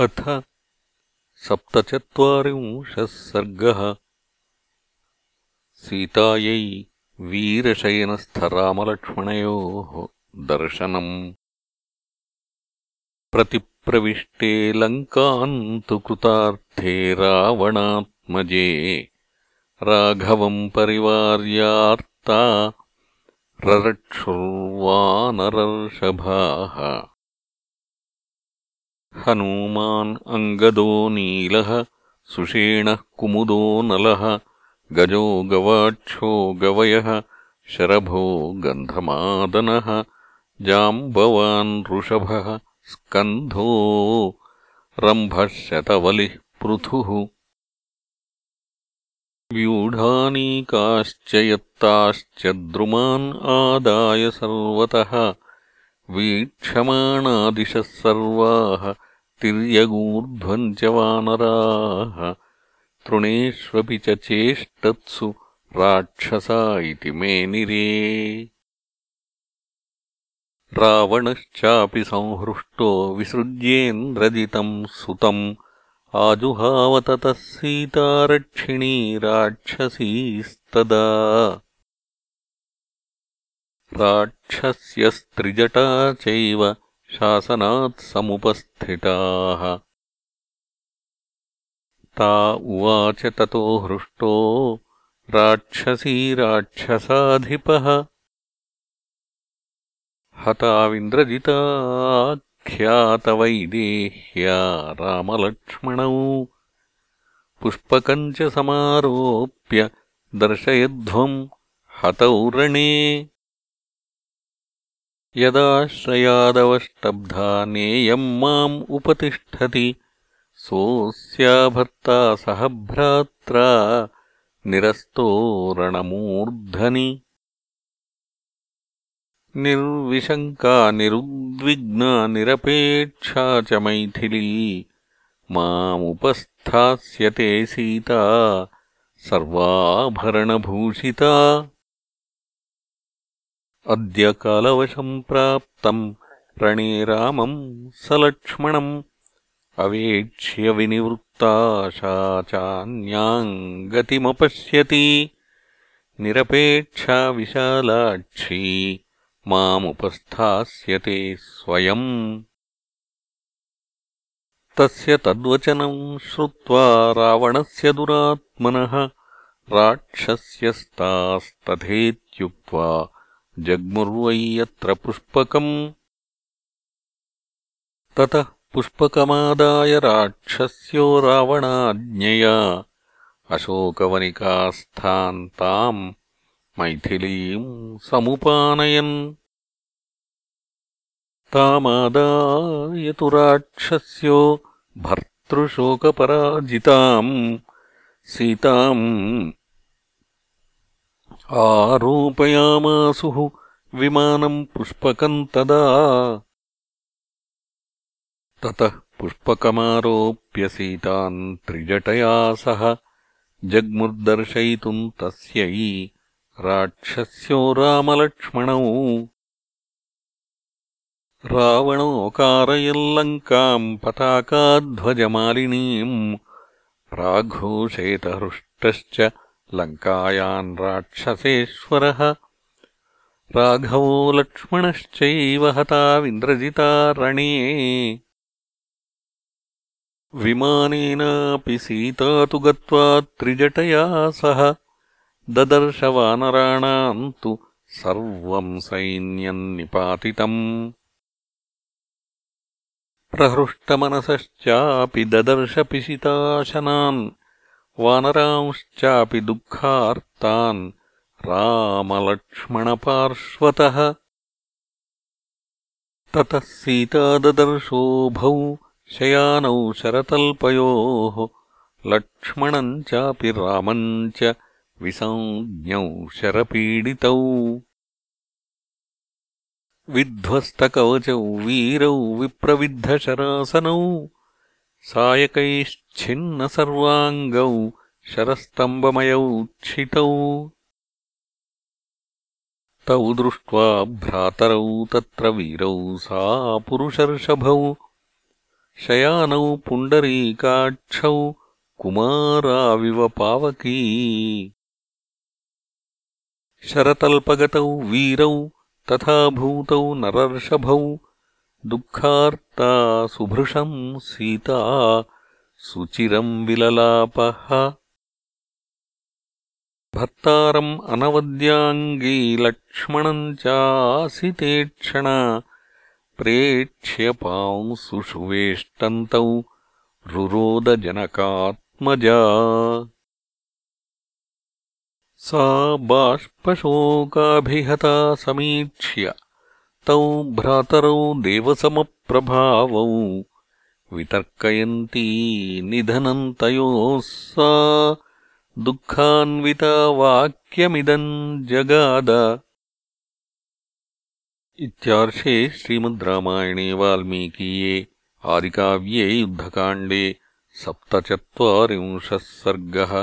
अथ सप्तचत्वारिंशः सर्गः। सीतायै वीरशयनस्थरामलक्ष्मणयोः दर्शनम्। प्रतिप्रविष्टे लङ्कान्तु कृतार्थे रावणात्मजे। राघवम् परिवार्यार्ता ररक्षुर्वानरर्षभाः हनूमान् अङ्गदो नीलः सुषेणः कुमुदो नलः गजो गवाक्षो गवयः शरभो गन्धमादनः जाम्बवान् ऋषभः स्कन्धो रम्भः शतवलिः पृथुः। व्यूढानीकाश्च यत्ताश्च द्रुमान् आदाय सर्वतः वीक्षमाणादिशः सर्वाः तिर्यगूर्ध्वम् च वानराः तृणेष्वपि च चेष्टत्सु राक्षसा इति मेनिरे रावणश्चापि संहृष्टो विसृज्येन्द्रजितम् सुतम्। आजुहावततः सीतारक्षिणी राक्षसीस्तदा। राक्षस्यस्त्रिजटा चैव शासनात्समुपस्थिताः। ता उवाच ततो हृष्टो राक्षसी राक्षसाधिपः। हताविन्द्रजिताख्यातवैदेह्या रामलक्ष्मणौ। पुष्पकम् च समारोप्य दर्शयध्वम् हतौ रणे यदाश्रयादवष्टब्धा नेयम् माम् उपतिष्ठति। सोऽस्या भर्ता सह भ्रात्रा निरस्तोरणमूर्धनि। निर्विशङ्का निरुद्विग्ना निरपेक्षा च मैथिली। मामुपस्थास्यते सीता सर्वाभरणभूषिता अद्य कालवशम् प्राप्तम् रणे रामम् सलक्ष्मणम् अवेक्ष्य विनिवृत्ताशा चान्याम् गतिमपश्यति निरपेक्षा विशालाक्षी मामुपस्थास्यते स्वयम्। तस्य तद्वचनम् श्रुत्वा रावणस्य दुरात्मनः राक्षस्यस्तास्तथेत्युक्त्वा जग्मुर्वै यत्र पुष्पकम्। ततः पुष्पकमादाय राक्षस्यो रावणाज्ञया। अशोकवनिकास्थान् ताम् मैथिलीम् समुपानयन्। तामादाय तु राक्षस्यो भर्तृशोकपराजिताम्। सीताम् आरोपयामासुः विमानम् पुष्पकम् तदा। ततः पुष्पकमारोप्य सीताम् त्रिजटया सह जग्मुर्दर्शयितुम् तस्यै राक्षस्यो रामलक्ष्मणौ। रावणोकारयल्लङ्काम् पताकाध्वजमालिनीम् प्राघोषेतहृष्टश्च लङ्कायाम् राक्षसेश्वरः। राघवो लक्ष्मणश्चैव हताविन्द्रजिता रणे। विमानेनापि सीता तु गत्वा त्रिजटया सह। ददर्शवानराणाम् तु सर्वम् सैन्यम् निपातितम्। प्रहृष्टमनसश्चापि ददर्शपिशिताशनान् वानरांश्चापि दुःखार्तान् रामलक्ष्मणपार्श्वतः। ततः सीताददर्शोभौ शयानौ शरतल्पयोः लक्ष्मणम् चापि रामम् च विसञ्ज्ञौ शरपीडितौ। विध्वस्तकवचौ वीरौ विप्रविद्धशरासनौ सायकैश्छिन्नसर्वाङ्गौ शरस्तम्बमयौ क्षितौ तौ दृष्ट्वा भ्रातरौ तत्र वीरौ सा पुरुषर्षभौ शयानौ पुण्डरीकाक्षौ कुमाराविव पावकी। शरतल्पगतौ वीरौ तथा भूतौ नरर्षभौ दुःखार्ता सुभृशम् सीता सुचिरम् विललापः। भर्तारम् अनवद्याङ्गी लक्ष्मणम् चासितेक्षणा प्रेक्ष्य पांसुषुवेष्टन्तौ रुरोदजनकात्मजा। सा बाष्पशोकाभिहता समीक्ष्य तौ भ्रातरौ देवसमप्रभावौ वितर्कयन्ती निधनम् तयोः सा दुःखान्विता वाक्यमिदम् जगाद। इत्यार्षे श्रीमद् रामायणे वाल्मीकीये आदिकाव्ये युद्धकाण्डे सप्तचत्वारिंशः सर्गः